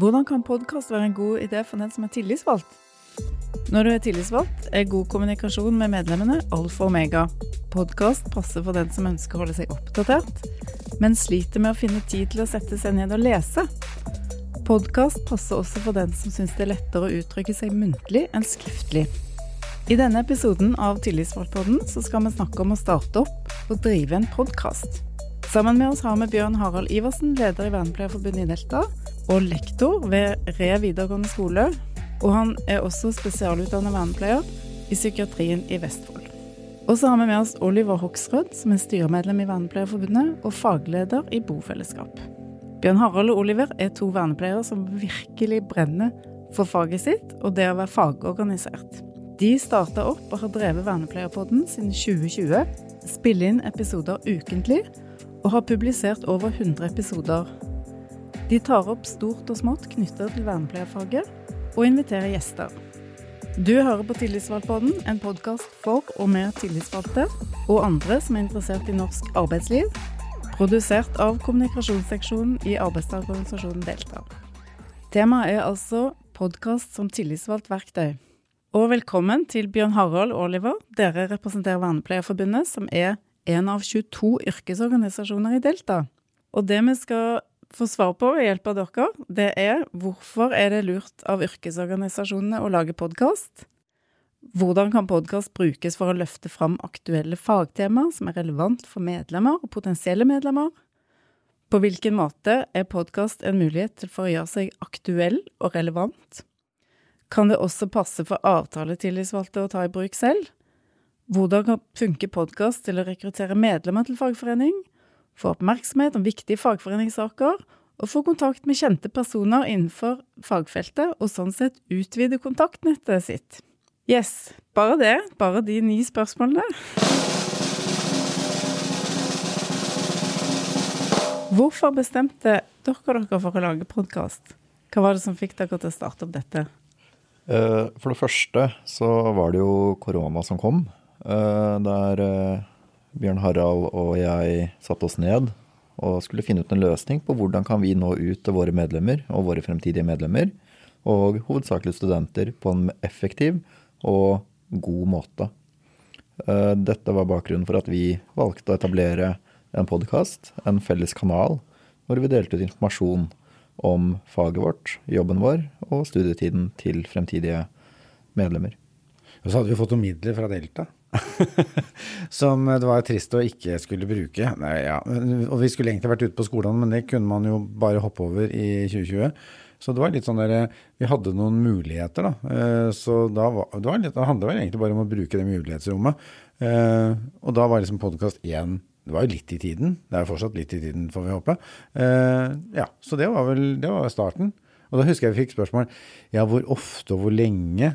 Hvordan kan podkast være en god idé for den som er tillitsvalgt? Når du er tillitsvalgt, er god kommunikasjon med medlemmene alfa og omega. Podkast passer for den som ønsker å holde seg oppdatert, men sliter med å finne tid til å sette seg ned og lese. Podkast passer også for den som syns det er lettere å uttrykke seg muntlig enn skriftlig. I denne episoden av Tillitsvalgtpodden så skal vi snakke om å starte opp og drive en podkast. Sammen med oss har vi Bjørn Harald Iversen, leder i Vernepleierforbundet i Delta, og lektor ved Re videregående skole. Og han er også spesialutdannet vernepleier i psykiatrien i Vestfold. Og så har vi med oss Oliver Hoksrød, som er styremedlem i Vernepleierforbundet og fagleder i bofellesskap. Bjørn Harald og Oliver er to vernepleiere som virkelig brenner for faget sitt og det å være fagorganisert. De starta opp og har drevet Vernepleierpodden siden 2020, spiller inn episoder ukentlig og har publisert over 100 episoder. De tar opp stort og smått knyttet til vernepleierfaget, og inviterer gjester. Du hører på Tillitsvalgtpodden, en podkast for og med tillitsvalgte og andre som er interessert i norsk arbeidsliv, produsert av kommunikasjonsseksjonen i arbeidstakerorganisasjonen Delta. Temaet er altså podkast som tillitsvalgt verktøy. Og velkommen til Bjørn Harald Oliver. Dere representerer Vernepleierforbundet, som er en av 22 yrkesorganisasjoner i Delta. Og det vi skal få svar på ved hjelp av dere, det er hvorfor er det lurt av yrkesorganisasjonene å lage podkast? Hvordan kan podkast brukes for å løfte fram aktuelle fagtemaer som er relevant for medlemmer og potensielle medlemmer? På hvilken måte er podkast en mulighet for å gjøre seg aktuell og relevant? Kan det også passe for avtaletillitsvalgte å ta i bruk selv? Hvordan funker podkast til å rekruttere medlemmer til fagforening, få oppmerksomhet om viktige fagforeningssaker, og få kontakt med kjente personer innenfor fagfeltet, og sånn sett utvide kontaktnettet sitt? Yes, bare det. Bare de ni spørsmålene. Hvorfor bestemte dere dere for å lage podkast? Hva var det som fikk dere til å starte opp dette? Eh, for det første så var det jo korona som kom. Eh, der eh, Bjørn Harald og jeg satte oss ned og skulle finne ut en løsning på hvordan kan vi nå ut til våre medlemmer og våre fremtidige medlemmer, og hovedsakelig studenter, på en effektiv og god måte. Eh, dette var bakgrunnen for at vi valgte å etablere en podkast, en felles kanal, hvor vi delte ut informasjon om faget vårt, jobben vår og studietiden til fremtidige medlemmer. Og så hadde vi fått noen midler fra Delta. som det var trist å ikke skulle bruke. Nei, ja. Og vi skulle egentlig vært ute på skolene, men det kunne man jo bare hoppe over i 2020. Så det var litt sånn der, Vi hadde noen muligheter, da. Eh, så da var, det, var litt, det handlet vel egentlig bare om å bruke det mulighetsrommet. Eh, og da var liksom podkast én Det var jo litt i tiden. Det er fortsatt litt i tiden, får vi håpe. Eh, ja, Så det var vel det var starten. Og da husker jeg vi fikk spørsmål ja, hvor ofte og hvor lenge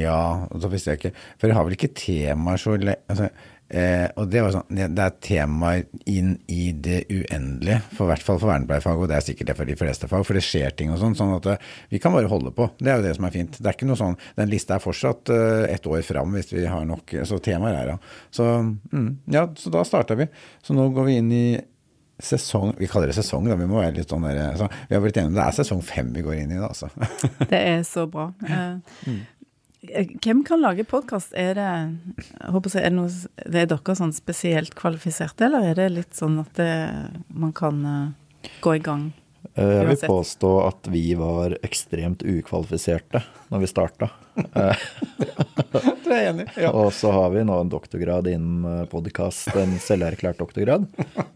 ja, og så visste jeg ikke For jeg har vel ikke temaer så lenge altså, eh, Og det var sånn Det er temaer inn i det uendelige, for i hvert fall for vernepleierfag, og det er sikkert det for de fleste fag, for det skjer ting og sånn. Sånn at eh, vi kan bare holde på. Det er jo det som er fint. Det er ikke noe sånn Den lista er fortsatt eh, ett år fram hvis vi har nok Så temaer er ja. Så mm, ja, så da starta vi. Så nå går vi inn i sesong Vi kaller det sesong, da. Vi må være litt sånn der, så Vi har blitt enige om det er sesong fem vi går inn i, da, altså. det er så bra. Eh, mm. Hvem kan lage podkast? Er det jeg håper jeg, er det, noe, det er dere sånn spesielt kvalifiserte, eller er det litt sånn at det, man kan uh, gå i gang? Eh, jeg vil påstå at vi var ekstremt ukvalifiserte når vi starta. det er jeg enig ja. Og så har vi nå en doktorgrad innen eh, podkast, en selverklært doktorgrad.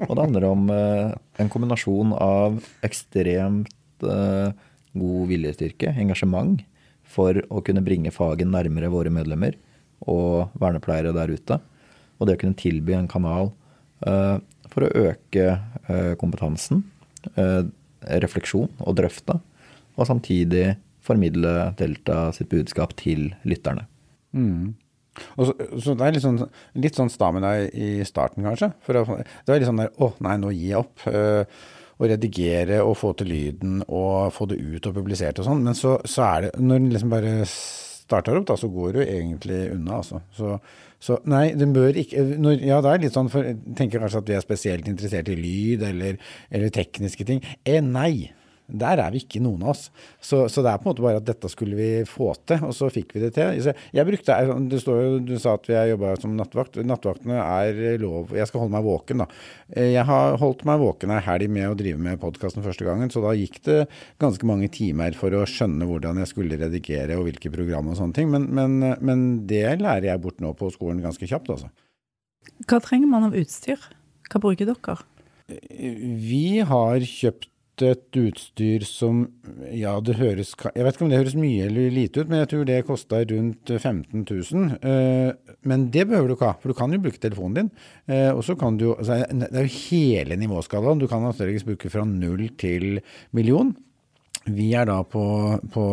Og det handler om en kombinasjon av ekstremt god viljestyrke, engasjement, for å kunne bringe faget nærmere våre medlemmer og vernepleiere der ute. Og det å kunne tilby en kanal uh, for å øke uh, kompetansen, uh, refleksjon og drøfte, og samtidig formidle Delta sitt budskap til lytterne. Mm. Så, så, det er litt sånn, litt sånn stamina i starten, kanskje. For det var litt sånn der Å, nei, nå gir jeg opp. Å redigere og få til lyden og få det ut og publisert og sånn. Men så, så, er det Når den liksom bare starter opp, da, så går jo egentlig unna, altså. Så, så nei, den bør ikke når, Ja, det er litt sånn, for jeg tenker kanskje at vi er spesielt interessert i lyd eller, eller tekniske ting. Eh, nei. Der er vi ikke noen av oss. Så, så, det er på en måte bare at dette skulle vi få til, og så fikk vi det til. Jeg brukte, Du, står jo, Du sa at jeg jobba som nattvakt. Nattvaktene er lov. Jeg skal holde meg våken, da. Jeg har holdt meg våken ei helg med å drive med podkasten første gangen, så da gikk det ganske mange timer for å skjønne hvordan jeg skulle redigere og hvilke program og sånne ting. Men, men, men det lærer jeg bort nå på skolen ganske kjapt, altså. Hva trenger man av utstyr? Hva bruker dere? Vi har kjøpt et utstyr som Ja, det høres Jeg vet ikke om det høres mye eller lite ut, men jeg tror det kosta rundt 15 000. Eh, men det behøver du ikke ha, for du kan jo bruke telefonen din. Eh, og så kan du altså, Det er jo hele nivåskalaen. Du kan altså bruke fra null til million. Vi er da på, på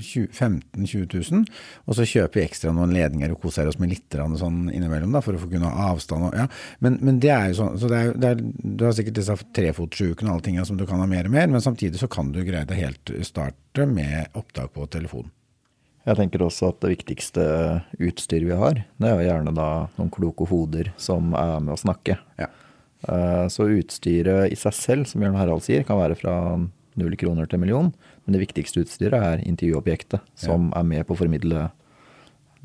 15 000-20 000, og så kjøper vi ekstra noen ledninger og koser oss med litt sånn innimellom da, for å få kunne ha avstand. Og, ja. men, men, det er jo sånn, så det er, det er, Du har sikkert disse trefotsjukene og alle tingene som du kan ha mer og mer, men samtidig så kan du greie det helt starte med opptak på telefon. Jeg tenker også at det viktigste utstyret vi har, det er jo gjerne da noen kloke hoder som er med å snakke. Ja. Eh, så utstyret i seg selv, som Bjørn Harald sier, kan være fra null kroner til million. Men det viktigste utstyret er intervjuobjektet, som ja. er med på å formidle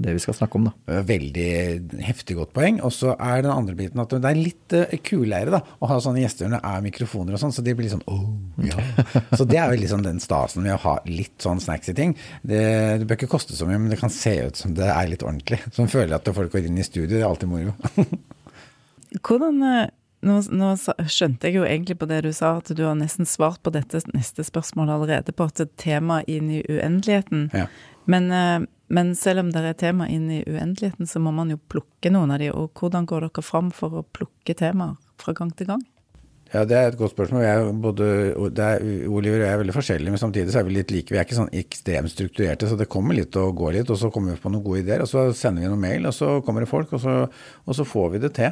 det vi skal snakke om. da. Veldig heftig godt poeng. Og så er den andre biten at det er litt uh, kulere da, å ha sånne gjester når det er mikrofoner og sånn, så det blir sånn oh, ja. så det er jo liksom den stasen med å ha litt sånn snacksy ting. Det, det, bør ikke koste så mye, men det kan se ut som det er litt ordentlig. Som føler at folk går inn i studio, det er alltid moro. Hvordan eh, nå, nå, skjønte jeg jo egentlig på det du sa, at du har nesten svart på dette neste spørsmålet allerede, på et tema inn i uendeligheten. Ja. Men, eh, men, selv om det er tema inn i uendeligheten, så må man jo plukke noen av de. Og hvordan går dere fram for å plukke temaer fra gang til gang? Ja, Det er et godt spørsmål. Jeg, både, er, Oliver og jeg er veldig forskjellige, men samtidig så er vi litt like. Vi er ikke sånn ekstremt strukturerte, så det kommer litt og går litt. Og så kommer vi på noen gode ideer, og så sender vi noen mail, og så kommer det folk, og så, og så får vi det til.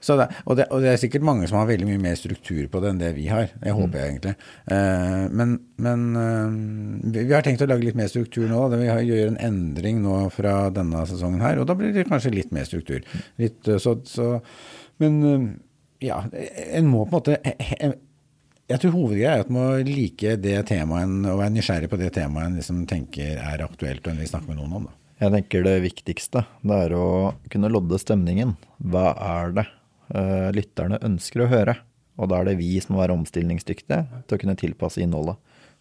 Det, og, det, og, det, er sikkert mange som har veldig mye mer struktur på det enn det vi har. Det håper jeg egentlig. Uh, men, men uh, vi har tenkt å lage litt mer struktur nå. Vi gjør en endring nå fra denne sesongen her, og da blir det kanskje litt mer struktur. Litt, uh, så, så, men ja, en må på en måte jeg tror hovedgreia er at man må like det temaet og være nysgjerrig på det temaet en liksom tenker er aktuelt og en vil snakke med noen om. Da. Jeg tenker det viktigste det er å kunne lodde stemningen. Hva er det uh, lytterne ønsker å høre. Og da er det vi som må være omstillingsdyktige til å kunne tilpasse innholdet.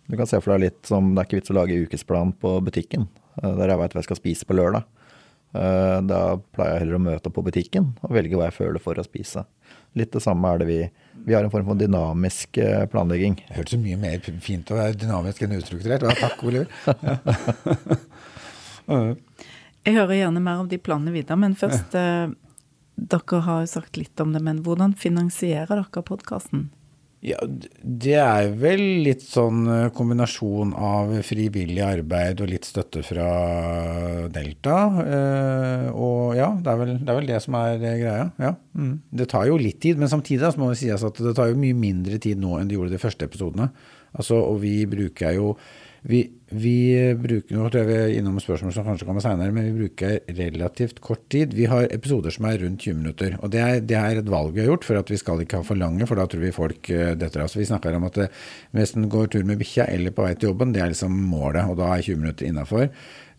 Du kan se for deg litt som det er ikke vits å lage ukesplan på butikken, uh, der jeg veit hva jeg skal spise på lørdag. Uh, da pleier jeg heller å møte på butikken og velge hva jeg føler for å spise. Litt det samme er det vi Vi har en form for dynamisk planlegging. Det hørtes så mye mer fint å være dynamisk enn ustrukturert. Ja, takk, Oliver. jeg hører gjerne mer om de planene videre, men først dere har jo sagt litt om det, men hvordan finansierer dere podkasten? Ja, det er vel litt sånn eh, kombinasjon av frivillig arbeid og litt støtte fra Delta. Eh, og ja, det er vel det, er vel det som er greia. Ja. Mm. Det tar jo litt tid, men samtidig så må det sies at det tar jo mye mindre tid nå enn det gjorde de første episodene. Altså, og vi bruker jo vi, vi, bruker Nå tror jeg vi er innom spørsmål som kanskje kommer senere, men vi bruker relativt kort tid. Vi har episoder som er rundt 20 minutter. og Det er, det er et valg vi har gjort for at vi skal ikke ha for lange, for da tror vi folk uh, detter av. Vi snakker om at eh, hvis en går tur med bikkja eller på vei til jobben, det er liksom målet, og da er 20 minutter innafor.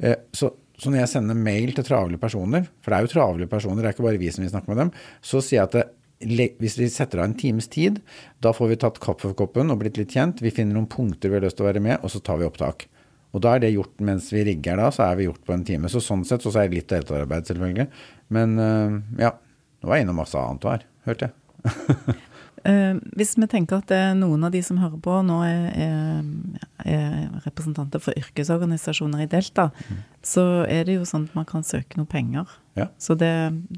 Uh, så, så når jeg sender mail til travle personer, for det er jo travle personer, det er ikke bare vi som vil snakke med dem, så sier jeg at det, hvis vi setter av en times tid, da får vi tatt kaffekoppen og blitt litt kjent. Vi finner noen punkter vi har lyst til å være med, og så tar vi opptak. Og da er det gjort mens vi rigger da, så er vi gjort på en time. Så sånn sett så er det litt deltakerarbeid, selvfølgelig. Men uh, ja, nå var jeg innom masse annet her, hørte jeg. Uh, hvis vi tenker at noen av de som hører på nå er, er, er representanter for yrkesorganisasjoner i Delta, mm. så er det jo sånn at man kan søke noe penger. Ja. Så det,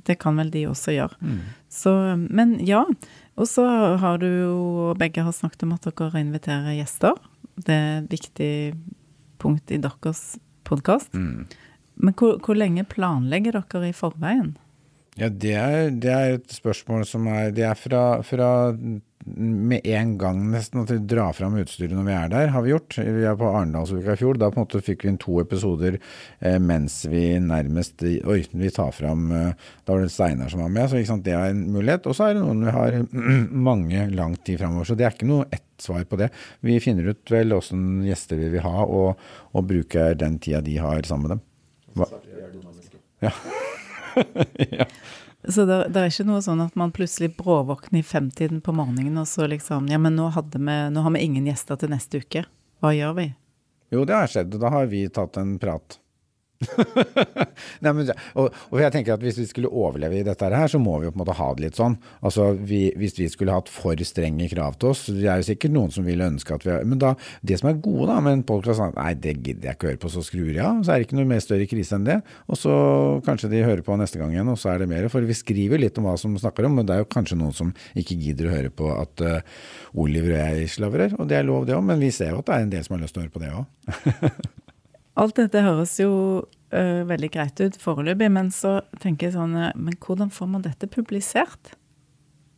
det, kan vel de også gjøre. Mm. Så, men ja. Og så har du jo Begge har snakket om at dere inviterer gjester. Det er et viktig punkt i deres podkast. Mm. Men hvor, hvor lenge planlegger dere i forveien? Ja, det er, det er et spørsmål som er Det er fra, fra med en gang nesten at vi drar fram utstyret når vi er der, har vi gjort. Vi er på Arendalsuka i fjor. Da på en måte fikk vi inn to episoder eh, mens vi nærmest Oi, vi tar fram eh, Da var det Steinar som var med, så sant, det er en mulighet. Og så er det noen vi har mange lang tid framover. Så det er ikke noe ett svar på det. Vi finner ut vel åssen gjester vi vil ha, og, og bruker den tida de har sammen med dem. Hva? Ja. ja. Så det, det, er ikke noe sånn at man plutselig bråvåkner i femtiden på morgenen og så liksom Ja, men nå, vi, nå har vi ingen gjester til neste uke. Hva gjør vi? Jo, det har skjedd. Da har vi tatt en prat. Nei, men, og, og, jeg tenker at Hvis vi skulle overleve i dette her, så må vi jo på en måte ha det litt sånn. Altså, vi, Hvis vi skulle hatt for strenge krav til oss Det er jo sikkert noen som vil ønske at vi Men da, det som er gode da med en podkast, sånn, nei, det gidder jeg ikke høre på, så skrur jeg av. Så er det ikke noe mer større krise enn det. Og så kanskje de hører på neste gang igjen, og så er det mer. For vi skriver litt om hva som snakker om, men det er jo kanskje noen som ikke gidder å høre på at uh, Oliver og jeg slavrer. Og det er lov, det òg, men vi ser jo at det er en del som har lyst til å høre på det òg. Alt dette høres jo uh, veldig greit ut foreløpig, men så tenker jeg sånn uh, Men hvordan får man dette publisert?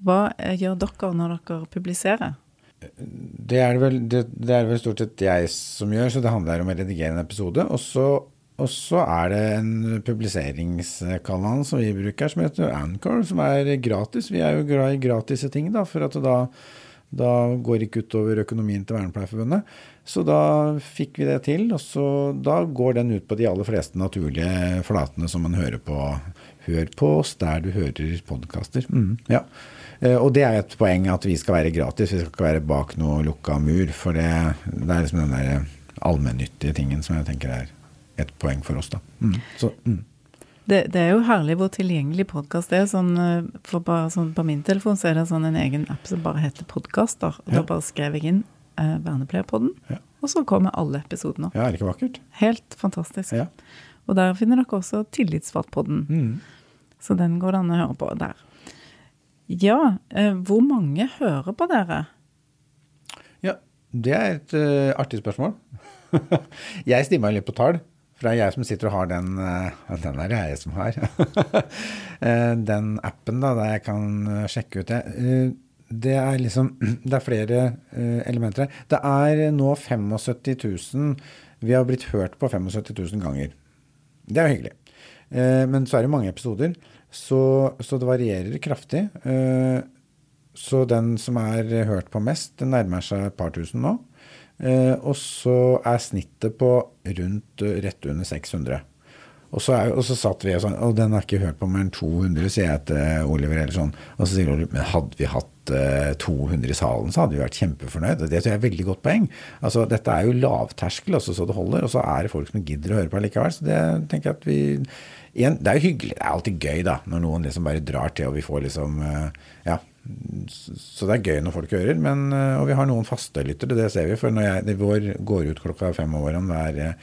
Hva uh, gjør dere når dere publiserer? Det er, vel, det, det er vel stort sett jeg som gjør, så det handler om å redigere en episode. Og så, og så er det en publiseringskanal som vi bruker, som heter Anchor, som er gratis. Vi er jo glad i gratise ting, da, for at da, da går det ikke utover økonomien til Vernepleierforbundet. Så da fikk vi det til, og så da går den ut på de aller fleste naturlige flatene som man hører på. Hør på oss der du hører podkaster. Mm, ja. Eh, og det er et poeng at vi skal være gratis, vi skal ikke være bak noe lukka mur. For det, det er liksom den der allmennyttige tingen som jeg tenker er et poeng for oss, da. Mm, så, mm. Det, det, er jo herlig hvor tilgjengelig podkast er. Sånn, eh, for bare, sånn, på min telefon så er det sånn en egen app som bare heter Podkaster. Ja. Da bare skrev jeg inn eh, Vernepleierpodden. Ja. Og så kommer alle episodene. Ja, er det ikke vakkert? Helt fantastisk. Ja. Og der finner dere også Tillitsvalgpodden. Mm. Så den går det an å høre på der. Ja, eh, hvor mange hører på dere? Ja, det er et uh, artig spørsmål. jeg stimma litt på tall. For det er jeg som sitter og har den uh, Den er det jeg som har. uh, den appen da, der jeg kan sjekke ut det det er liksom Det er flere elementer her. Det er nå 75 000 Vi har blitt hørt på 75 000 ganger. Det er jo hyggelig. Men så er det mange episoder, så, så det varierer kraftig. Så den som er hørt på mest, den nærmer seg et par tusen nå. Og så er snittet på rundt rett under 600. Og så, er, og så, satt vi og sånn Og den har ikke hørt på mer enn 200, sier jeg til Oliver. eller sånn. Og så sier Oliver men hadde vi hatt uh, eh, 200 i salen, så hadde vi vært kjempefornøyd. Det tror jeg er veldig godt poeng. Altså, Dette er jo lavterskel, også, så det holder. Og så er det folk som gidder å høre på likevel. Så det tenker jeg at vi igjen, Det er jo hyggelig. Det er alltid gøy da, når noen liksom bare drar til, og vi får liksom uh, Ja. Så det er gøy når folk hører. Men, uh, og vi har noen faste lyttere, det ser vi. For når jeg, vår går ut klokka fem om morgenen hver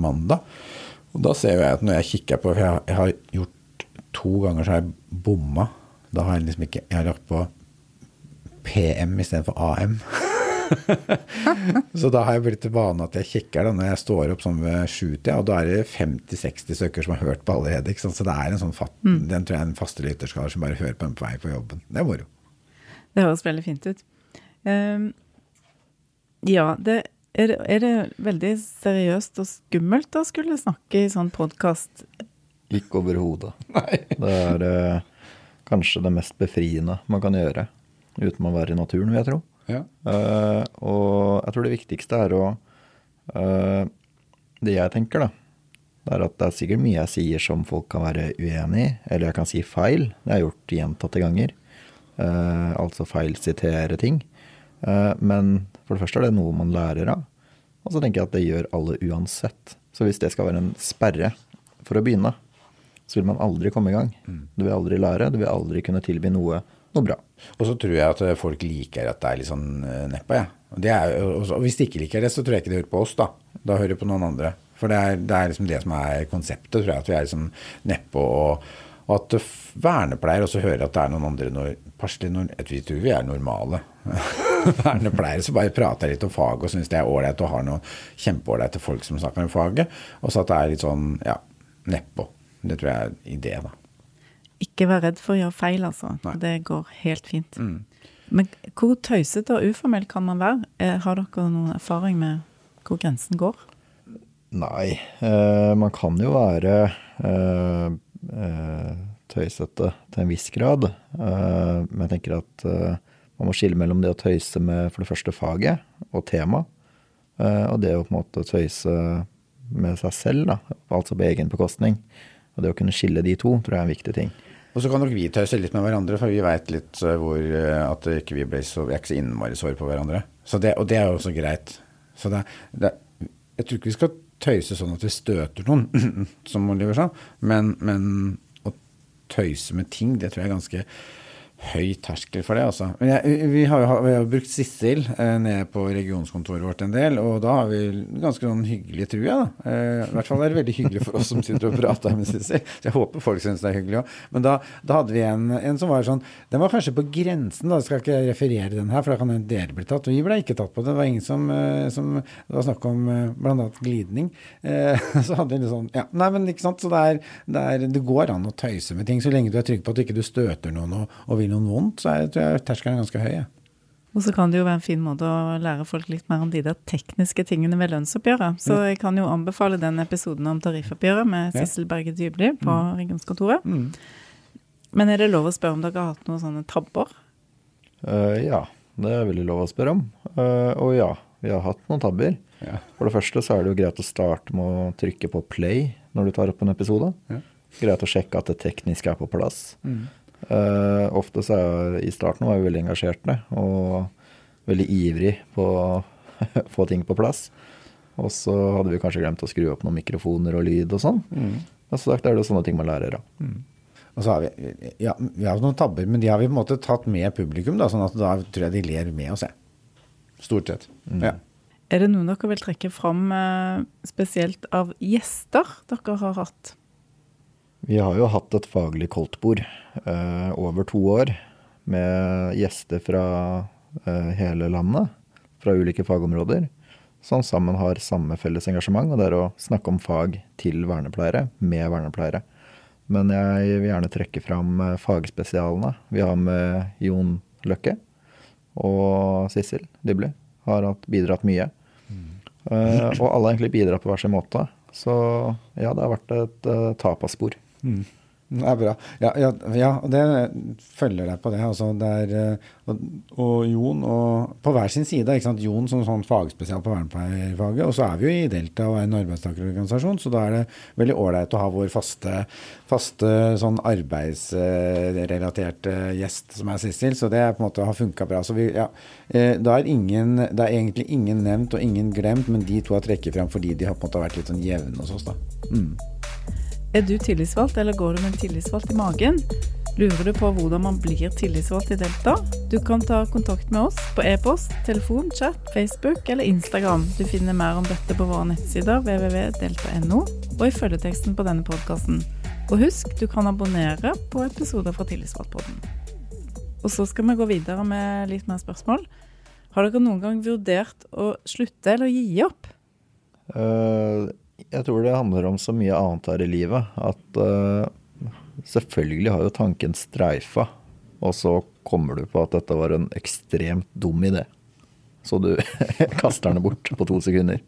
mandag og da ser jeg at når jeg kikker på For jeg, jeg har gjort to ganger så har jeg bomma. Da har jeg liksom ikke Jeg har lagt på PM istedenfor AM. så da har jeg blitt til vane at jeg kikker da når jeg står opp sånn ved sjutida, og da er det 50-60 stykker som har hørt på allerede. Så det er en sånn fatt, mm. Den tror jeg er en faste lytterskare som bare hører på den på vei på jobben. Det er moro. Det høres veldig fint ut. Um, ja, det er det, er det, veldig seriøst og skummelt å skulle snakke i sånn podkast? Ikke overhodet. Det er eh, kanskje det mest befriende man kan gjøre uten å være i naturen, vil jeg tro. Ja. Uh, og jeg tror det viktigste er å uh, Det jeg tenker, da, det er at det er sikkert mye jeg sier som folk kan være uenig i, eller jeg kan si feil. Det har jeg gjort gjentatte ganger. Uh, altså feilsitere ting. Eh, men for det første er det noe man lærer av. Og så tenker jeg at det gjør alle uansett. Så hvis det skal være en sperre for å begynne, så vil man aldri komme i gang. Mm. Du vil aldri lære, du vil aldri kunne tilby noe, noe bra. Og så tror jeg at folk liker at det er litt sånn neppa, jeg. Ja. og hvis de ikke liker det, så tror jeg ikke de hører på oss, da. Da hører de på noen andre. For det er, det er liksom det som er konseptet, tror jeg. At vi er liksom nedpå. Og, og at vernepleier også hører at det er noen andre når, Vi tror vi er normale. vernepleiere som bare prater litt om faget og syns det er ålreit og har noen kjempeålreite folk som snakker om faget. Og så at det er litt sånn ja, nedpå. Det tror jeg er idé, da. Ikke vær redd for å gjøre feil, altså. Nei. Det går helt fint. Mm. Men hvor tøysete og uformell kan man være? Eh, Har dere noen erfaring med hvor grensen går? Nei, eh, man kan jo være eh, tøysete til en viss grad. Eh, men jeg tenker at eh, man må skille mellom det å tøyse med for det første faget og tema, eh, og det å på en måte tøyse med seg selv, da, altså på egen bekostning. Og det å kunne skille de to tror jeg er en viktig ting. Og så kan nok vi tøyse litt med hverandre, for vi veit litt eh, hvor eh, at ikke ble så, vi er ikke så innmari sår på hverandre. Så det, og det er jo også greit. Så det, det, jeg tror ikke vi skal tøyse sånn at vi støter noen, som Oliver sa, men, men å tøyse med ting, det tror jeg er ganske høy terskel for det, altså. Jeg, vi har jo vi har brukt Sissel eh, nede på regionskontoret vårt en del, og da har vi ganske sånn hyggelig, tror jeg. da. Eh, I hvert fall er det veldig hyggelig for oss som sitter og prater med Sissel. Så jeg håper folk syns det er hyggelig òg. Men da, da hadde vi en, en som var sånn Den var kanskje på grensen, da. Jeg skal ikke referere den her, for da kan en dere bli tatt. Og vi ble ikke tatt på det. Det var ingen som, eh, som Det var snakk om eh, bl.a. glidning. Eh, så hadde vi litt sånn Ja, nei, men ikke sant. Så det er, det er Det går an å tøyse med ting så lenge du er trygg på at ikke du støter noen og, og vil noen vondt, så er, tror jeg terskelen er ganske høy. jeg. Og så kan det jo være en fin måte å lære folk litt mer om de der tekniske tingene ved lønnsoppgjøret. Så jeg kan jo anbefale den episoden om tariffoppgjøret med Sissel Berge Dybli på regionskontoret. Mm. Men er det lov å spørre om dere har hatt noen sånne tabber? Uh, ja, det er veldig lov å spørre om. Uh, og ja, vi har hatt noen tabber. Ja. For det første så er det jo greit å starte med å trykke på play når du tar opp en episode. Ja. Greit å sjekke at det tekniske er på plass. Mm. Eh, ofte så er I starten var jeg veldig engasjerte og veldig ivrig på å få ting på plass. Og så hadde vi kanskje glemt å skru opp noen mikrofoner og lyd og sånn. Mm. Og så sagt er det jo sånne ting man lærer av. Og så har vi, ja, vi har noen tabber, men de har vi på en måte tatt med publikum, da, sånn at da tror jeg de ler med oss, jeg. Stort sett. Ja. Er det noen dere vil trekke fram eh, spesielt av gjester dere har hatt? Vi har jo hatt et faglig koldtbord eh, over to år med gjester fra eh, hele landet, fra ulike fagområder, som sammen har samme felles engasjement, og det er å snakke om fag til vernepleiere, med vernepleiere. Men jeg vil gjerne trekke fram eh, fagspesialene. Vi har med Jon Løkke og Sissel Dybli. Har hatt, bidratt mye. Eh, og alle har egentlig bidratt på hver sin måte. Så ja, det har vært et uh, tapaspor. Det er bra. Ja, ja, ja, det følger deg på det. Altså, det er, eh, og, og Jon og På hver sin side. ikke sant? Jon som sånn fagspesial på vernepleierfaget. Og så er vi jo i Delta og er en arbeidstakerorganisasjon, så da er det veldig ålreit å ha vår faste, faste sånn arbeidsrelaterte gjest, som er Sissel. Så det er på en måte har funka bra. Så vi, ja, eh, da er ingen, det er egentlig ingen nevnt og ingen glemt, men de to har trekket fram fordi de har på en måte vært litt sånn jevne hos oss. da. Mm. Er du tillitsvalgt, eller går du med en tillitsvalgt i magen? Lurer du på hvordan man blir tillitsvalgt i Delta? Du kan ta kontakt med oss på e-post, telefon, chat, Facebook eller Instagram. Du finner mer om dette på våre nettsider www.delta.no og i følgeteksten på denne podkasten. Og husk, du kan abonnere på episoder fra Tillitsvalgtpodden. Og så skal vi gå videre med litt mer spørsmål. Har dere noen gang vurdert å slutte eller gi opp? Eh, jeg tror det handler om så mye annet her i livet. At uh, selvfølgelig har jo tanken streifa, og så kommer du på at dette var en ekstremt dum idé. Så du kaster den bort på to sekunder.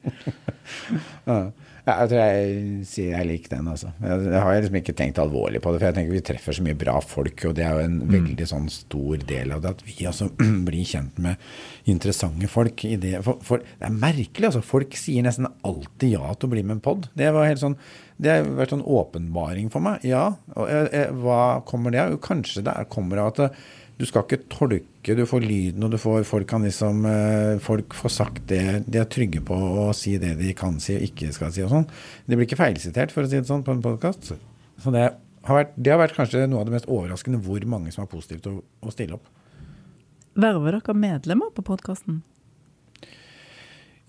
Ja. Jeg tror jeg sier jeg liker den, altså. Jeg, har liksom ikke tenkt alvorlig på det, for jeg tenker vi treffer så mye bra folk, og det er jo en veldig sånn stor del av det at vi altså blir kjent med interessante folk. I det. For, for, det er merkelig, altså. Folk sier nesten alltid ja til å bli med en pod. Det var helt sånn det har vært sånn åpenbaring for meg. Ja. Og, jeg, jeg, hva kommer det av? Jo, Kanskje det er, kommer av at eh, du skal ikke tolke, du får lyden, og du får, folk kan liksom eh, Folk får sagt det de er trygge på å si det de kan si og ikke skal si og sånn. De blir ikke feilsitert, for å si det sånn, på en podkast. Så det har, vært, det har vært kanskje noe av det mest overraskende hvor mange som er positive til å, å stille opp. Verver dere medlemmer på podkasten?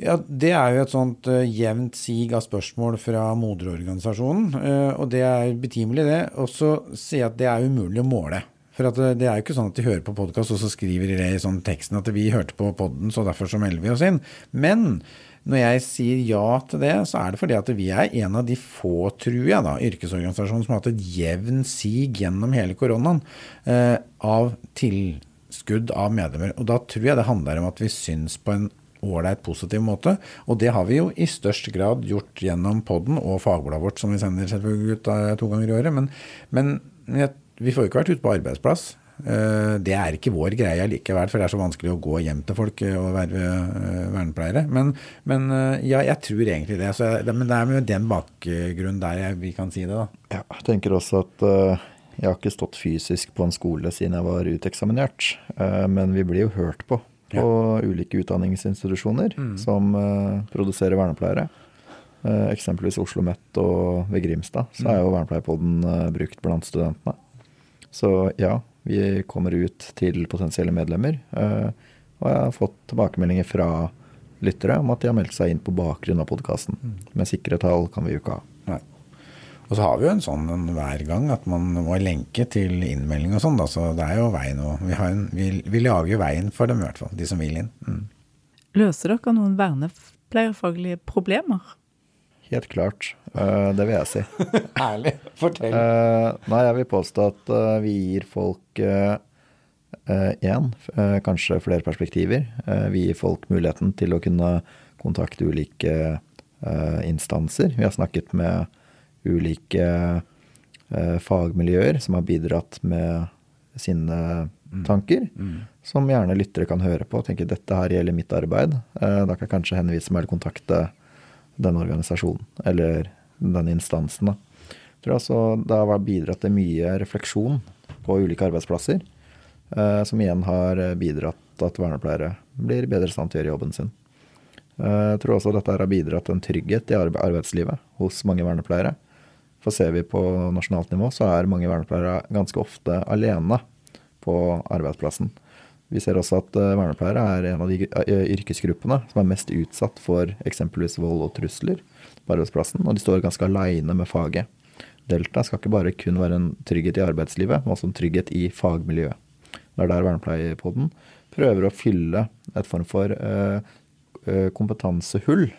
Ja, Det er jo et sånt uh, jevnt sig av spørsmål fra moderorganisasjonen. Uh, og det er betimelig, det. Og så sier jeg at det er umulig å måle. For at det er jo ikke sånn at de hører på podkast, og så skriver de i sånn teksten at vi hørte på podden, så derfor så melder vi oss inn. Men når jeg sier ja til det, så er det fordi at vi er en av de få, tror jeg, da, yrkesorganisasjoner som har hatt et jevn sig gjennom hele koronaen eh, av tilskudd av medlemmer. Og da tror jeg det handler om at vi syns på en ålreit, positiv måte. Og det har vi jo i størst grad gjort gjennom podden og fagbladet vårt, som vi sender selvfølgelig ut to ganger i året. Men, men vi får jo ikke vært ute på arbeidsplass. Eh, det er ikke vår greie likevel, for det er så vanskelig å gå hjem til folk og være eh, vernepleiere. Men, men eh, ja, jeg tror egentlig det. Jeg, men det er med den bakgrunnen der jeg, vi kan si det, da. Ja, jeg tenker også at uh, jeg har ikke stått fysisk på en skole siden jeg var uteksaminert. Uh, men vi blir jo hørt på på ja. ulike utdanningsinstitusjoner mm. som uh, produserer vernepleiere. eksempelvis Oslo OsloMet og ved Grimstad, så er jo Vernepleierpodden brukt blant studentene. Så ja, vi kommer ut til potensielle medlemmer. Eh, og jeg har fått tilbakemeldinger fra lyttere om at de har meldt seg inn på bakgrunn av podkasten. Med Men sikre tall kan vi jo ikke ha. Nei. Og så har vi jo en sånn en hver gang at man må lenke til innmelding og sånn. Så det er jo veien å vi, vi, vi, lager jo veien for dem i hvert fall, de som vil inn. Mm. Løser dere noen vernepleierfaglige problemer? Helt klart. Uh, det vil jeg si. Ærlig. Fortell. Uh, nei, jeg vil påstå at uh, vi gir folk én, kanskje flere perspektiver. vi gir folk muligheten til å kunne kontakte ulike instanser. Vi har snakket med ulike fagmiljøer som har bidratt med sine mm. tanker. Mm. Som gjerne lyttere kan høre på og tenke dette her gjelder mitt arbeid. da kan jeg kanskje henvise meg eller kontakte den organisasjonen, eller den instansen. Da. Jeg tror altså det har bidratt til mye refleksjon på ulike arbeidsplasser, eh, som igjen har bidratt til at vernepleiere blir bedre i stand til å gjøre jobben sin. Eh, jeg tror også dette har bidratt til en trygghet i arbeidslivet hos mange vernepleiere. For ser vi på nasjonalt nivå, så er mange vernepleiere ganske ofte alene på arbeidsplassen. Vi ser også at eh, vernepleiere er en av de eh, yrkesgruppene som er mest utsatt for eksempelvis vold og trusler på arbeidsplassen, og de står ganske aleine med faget. Delta skal ikke bare kun være en trygghet i arbeidslivet, men også en trygghet i fagmiljøet. Det er der Vernepleierpodden prøver å fylle et form for uh, kompetansehull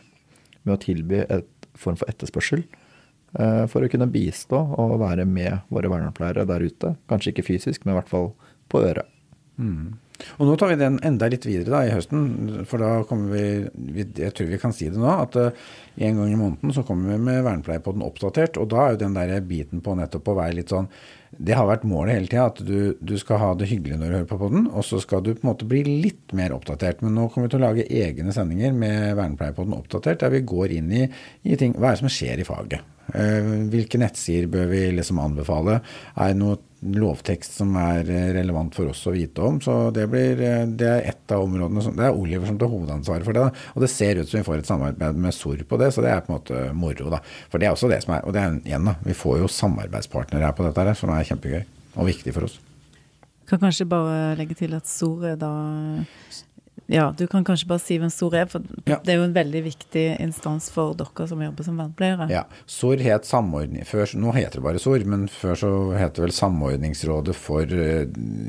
med å tilby et form for etterspørsel for å kunne bistå og være med våre vernepleiere der ute. Kanskje ikke fysisk, men i hvert fall på øret. Mm. Og nå tar vi den enda litt videre da i høsten, for da kommer vi Jeg tror vi kan si det nå, at uh, en gang i måneden så kommer vi med vernepleie på den oppdatert. Og da er jo den der biten på nettopp å være litt sånn Det har vært målet hele tida, at du, du, skal ha det hyggelig når du hører på podden, og så skal du på en måte bli litt mer oppdatert. Men nå kommer vi til å lage egne sendinger med vernepleie på den oppdatert, der vi går inn i, i ting Hva er det som skjer i faget? Uh, hvilke nettsider bør vi liksom anbefale? Er det noe lovtekst som er eh, relevant for oss å vite om. Så det, blir, eh, det er ett av områdene som, Det er Oliver som tar hovedansvaret for det. Da. Og det ser ut som vi får et samarbeid med SOR på det, så det er på en måte moro. da. For det er også det som er Og det er igjen, da. Vi får jo samarbeidspartnere her på dette her, som er kjempegøy og viktig for oss. Kan kanskje bare legge til at SOR er da ja, du kan kanskje bare si hvem SOR er, for ja. det er jo en veldig viktig instans for dere som jobber som vernepleiere. Ja, SOR het samordning før, Nå heter det bare SOR, men før så het det vel Samordningsrådet for eh,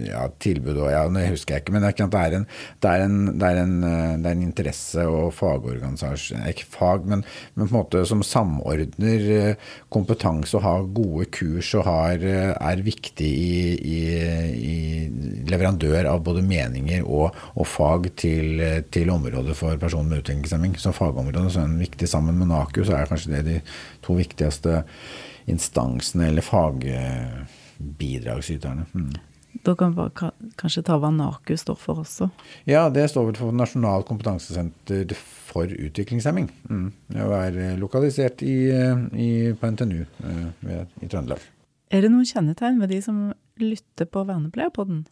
ja, tilbud og ja, det husker jeg ikke. Men det er, det er, en, det er, en, det er, en, eh, det er en interesse- og fagorganisasjon Ikke fag, men, men, på en måte som samordner eh, kompetanse og har gode kurs og har, er viktig i, i, i leverandør av både meninger og, og fag til til, til området for personer med utviklingshemming. Som fagområde så er den viktig sammen med NAKU, så er kanskje det de to viktigste instansene eller fagbidragsyterne. Mm. Da kan vi kanskje ta hva NAKU står for også? Ja, det står vel for Nasjonal kompetansesenter for utviklingshemming. Mm. Det er lokalisert i, i, på NTNU eh, i Trøndelag. Er det noen kjennetegn ved de som lytter på Vernepleierpodden?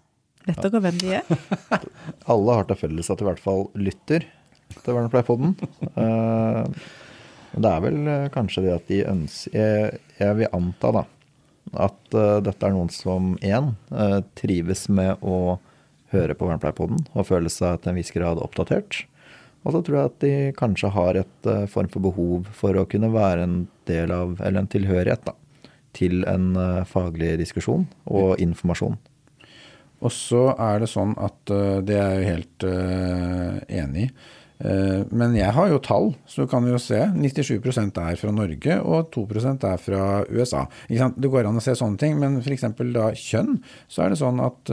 Vet dere hvem de er? Alle har til felles at de i hvert fall lytter til Vernepleierpodden. Uh, det er vel uh, kanskje det at de ønsker Jeg, vil anta da, at uh, dette er noen som én trives med å høre på Vernepleierpodden og føle seg til en viss grad oppdatert. Og så tror jeg at de kanskje har et form for behov for å kunne være en del av, eller en tilhørighet da, til en faglig diskusjon og informasjon. Og så er det sånn at uh, Det er jeg jo helt uh, enig i. Uh, men jeg har jo tall, så du kan jo se. 97% er fra Norge, og 2% er fra USA. Det går an å se sånne ting, men f.eks. da kjønn, så er det sånn at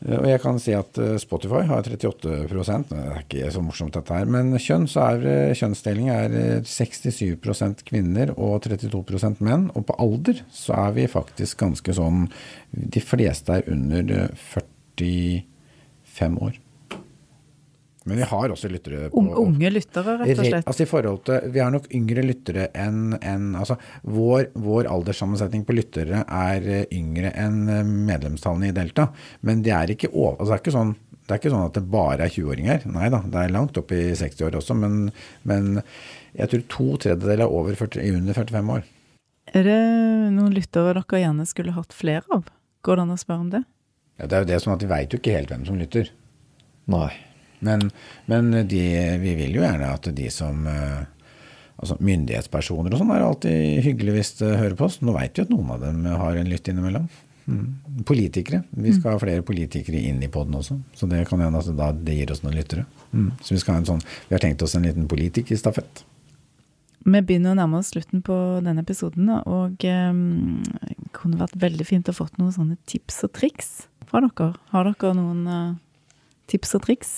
og jeg kan si at Spotify har 38% Det er ikke så morsomt dette her. Men kjønn, så er kjønnsdeling er 67% kvinner og 32% menn. Og på alder så er vi faktisk ganske sånn De fleste er under 45 år. Men vi har også lyttere på, Unge lyttere, rett og slett? Altså i forhold til, Vi har nok yngre lyttere enn en, altså vår, vår, alderssammensetning på lyttere er eh, yngre enn eh, medlemstallene i Delta. Men det er ikke, altså det er ikke sånn det er ikke sånn at det bare er 20-åringer. Nei da, det er langt opp i 60 år også. Men, men jeg tror to tredjedeler er over 40, under 45 år. Er det noen lyttere dere gjerne skulle hatt flere av? Går det an å spørre om det? Ja, det er jo det sånn at Vi veit jo ikke helt hvem som lytter. Nei. Men, men de, vi vil jo gjerne at de som eh, altså Myndighetspersoner og sånn er alltid hyggelig hvis de hører på oss. Nå veit vi at noen av dem har en lytt innimellom. Mm. Politikere. Vi skal ha flere politikere inn i poden også. Så det kan hende at altså, det gir oss noen lyttere. Mm. Så vi, sånn, vi har tenkt oss en liten politikerstafett. Vi begynner å nærme oss slutten på denne episoden, og um, det kunne vært veldig fint å fått noen sånne tips og triks fra dere. Har dere noen uh, tips og triks?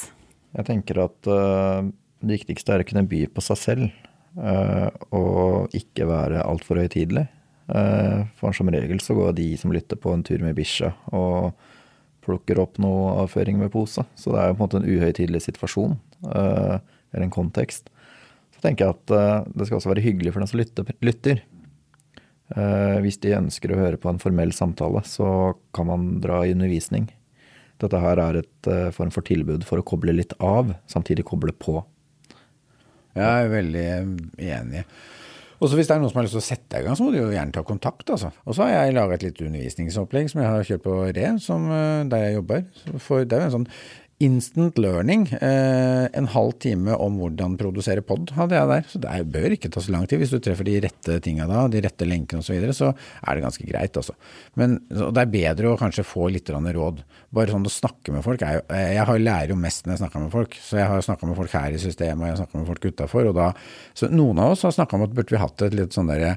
Jeg tenker at uh, det viktigste er å kunne by på seg selv, uh, og ikke være altfor høytidelig. Uh, for som regel så går de som lytter på en tur med bikkja og plukker opp noe avføring med pose. Så det er jo på en måte en uhøytidelig situasjon, eller en kontekst. Så tenker jeg at det skal også være hyggelig for den som lytter. hvis de ønsker å høre på en formell samtale, så kan man dra i undervisning. Dette her er et uh, form for tilbud for å koble litt av, samtidig koble på. Jeg er veldig enig. Og så Hvis det er noen som har lyst til å sette i gang, så må du jo gjerne ta kontakt. altså. Og så har jeg laga et litt undervisningsopplegg som jeg har kjørt på Re, som, eh, der jeg jobber. For det er jo en sånn Instant learning. Eh, en halv time om hvordan produsere pod hadde jeg der. Så det bør ikke ta så lang tid. Hvis du treffer de rette tinga da, de rette lenkene osv., så, videre, så er det ganske greit, altså. Men det er bedre å kanskje få litt råd. Bare sånn å snakke med folk jo eh, Jeg lærer jo mest når jeg snakker med folk. Så jeg har snakka med folk her i systemet, og jeg har snakka med folk utafor. Så noen av oss har snakka om at burde vi hatt et litt sånn derre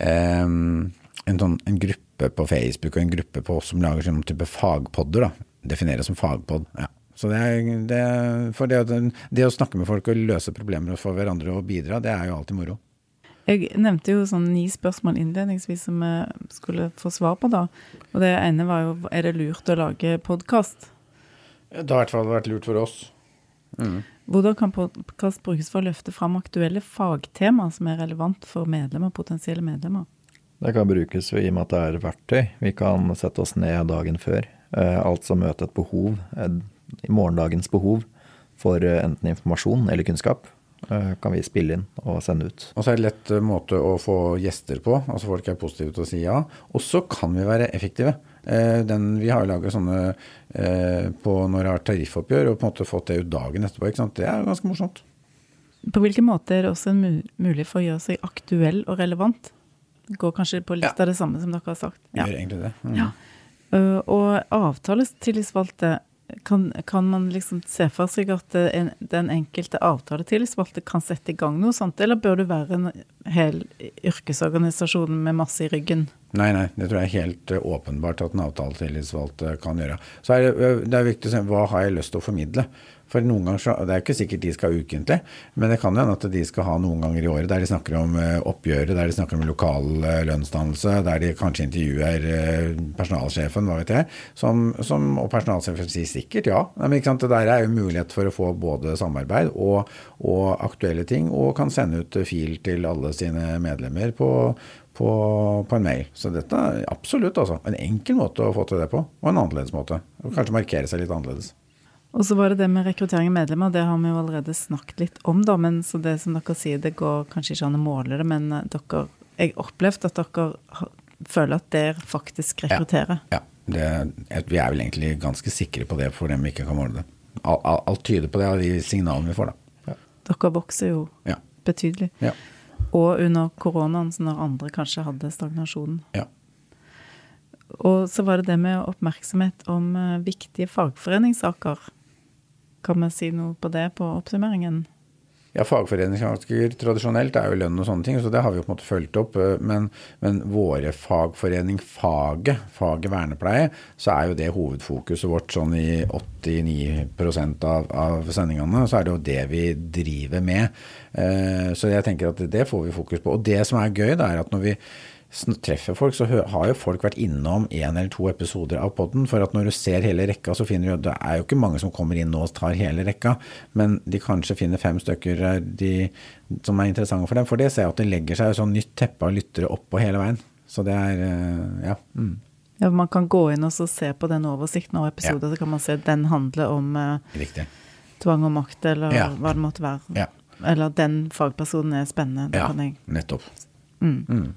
eh, en, sånn, en gruppe på Facebook og en gruppe på oss som lager sånn type fagpodder. da, Defineres som fagpod. ja. Så det, det, for det, det, å snakke med folk og løse problemer for hverandre og bidra, det er jo alltid moro. Jeg nevnte jo sånn ni spørsmål innledningsvis som vi skulle få svar på, da. Og det ene var jo er det lurt å lage podkast? Det har i hvert fall vært lurt for oss. Mm. Hvordan kan podkast brukes for å løfte fram aktuelle fagtemaer som er relevant for medlemmer, potensielle medlemmer? Det kan brukes i og med at det er verktøy. Vi kan sette oss ned dagen før. Eh, altså møte et behov i morgendagens behov for eh, enten informasjon eller kunnskap, eh, kan vi spille inn og sende ut. Og så er det lett eh, måte å få gjester på. altså Folk er positive til å si ja. Og så kan vi være effektive. Den, vi har jo laga sånne på når det har tariffoppgjør, og på en måte fått det ut dagen etterpå. ikke sant? Det er jo ganske morsomt. På hvilken måte er det også en mulighet for å gjøre seg aktuell og relevant? Går kanskje på litt ja. av det samme som dere har sagt. Ja. Gjør egentlig det. Mm. Ja. Og avtaletillitsvalgte kan, kan, man liksom se for seg at en, den enkelte avtaletillitsvalgte kan sette i gang noe sånt, eller bør du være en hel yrkesorganisasjon med masse i ryggen? Nei, nei, det tror jeg er helt uh, åpenbart at en avtaletillitsvalgte kan gjøre. Så er det, det er viktig å se hva har jeg lyst til å formidle. For noen ganger så, Det er ikke sikkert de skal ha ukentlig, men det kan hende at de skal ha noen ganger i året der de snakker om eh, oppgjøret, der de snakker om lokal eh, lønnsdannelse, der de kanskje intervjuer eh, personalsjefen, hva vet jeg. Som, som, og personalsjefen sier sikkert ja. Men ikke sant, det der er jo mulighet for å få både samarbeid og, og aktuelle ting, og kan sende ut fil til alle sine medlemmer på, på, på, en mail. Så dette er absolutt altså, en enkel måte å få til det på, og en annerledes måte. Og kanskje markere seg litt annerledes. Og så var det det med rekruttering av medlemmer. Det har vi jo allerede snakket litt om, da. Men så det som dere sier, det går kanskje ikke an å måle det, men eh, dere Jeg opplevde at dere føler at dere faktisk rekrutterer. Ja. ja. Det, vi er vel egentlig ganske sikre på det for dem vi ikke kan måle det. Alt, alt tyder på det av de signalene vi får, da. Ja. Dere vokser jo ja. betydelig. Ja. Og under koronaen, så når andre kanskje hadde stagnasjonen. Ja. Og så var det det med oppmerksomhet om uh, viktige fagforeningssaker. Kan vi si noe på det på oppsummeringen? Ja, fagforeningssaker tradisjonelt er jo lønn og sånne ting, så det har vi jo på en måte fulgt opp. Men, men våre fagforening, faget, faget vernepleie, så er jo det hovedfokuset vårt sånn i 89% av, av sendingene. Så er det jo det vi driver med. Så jeg tenker at det får vi fokus på. Og det som er gøy, det er at når vi treffer folk, så har jo folk vært innom én eller to episoder av poden. For at når du ser hele rekka, så finner du at det er jo ikke mange som kommer inn nå og tar hele rekka. Men de kanskje finner fem stykker eh, de, som er interessante for dem. For det ser jeg at det legger seg et sånn nytt teppe av lyttere oppå hele veien. Så det er eh, ja. Mm. Ja, Man kan gå inn og se på den oversikten av episoder, ja. så kan man se at den handler om Riktig. tvang og makt, eller ja. hva det måtte være. Eller den fagpersonen er spennende. ja, nettopp. Mm. Mm.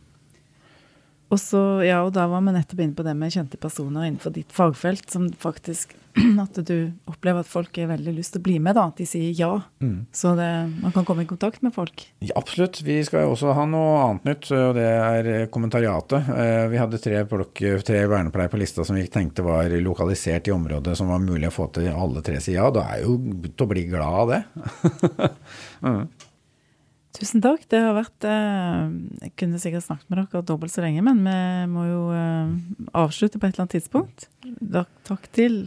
Og så, ja, og da var vi nettopp inne på det med kjente personer innenfor ditt fagfelt, som faktisk At du opplever at folk har veldig lyst til å bli med, da. At de sier ja. Mm. Så det, man kan komme i kontakt med folk. Ja, absolutt. Vi skal også ha noe annet nytt, og det er kommentariatet. Eh, vi hadde tre, blokk, tre vernepleiere på lista som vi tenkte var lokalisert i området som var mulig å få til alle tre sier ja. Da er jo til å bli glad av det. mm. Tusen takk. Det har vært eh, Jeg kunne sikkert snakket med dere dobbelt så lenge, men vi må jo eh, avslutte på et eller annet tidspunkt. Takk til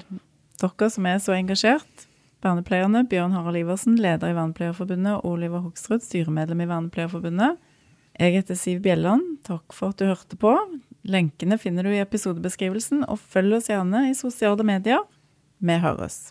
dere som er så engasjert. Vernepleierne Bjørn Harald Iversen, leder i Vernepleierforbundet, og Oliver Hoksrud, styremedlem i Vernepleierforbundet. Jeg heter Siv Bjelland. Takk for at du hørte på. Lenkene finner du i episodebeskrivelsen, og følg oss gjerne i sosiale medier. Vi høres.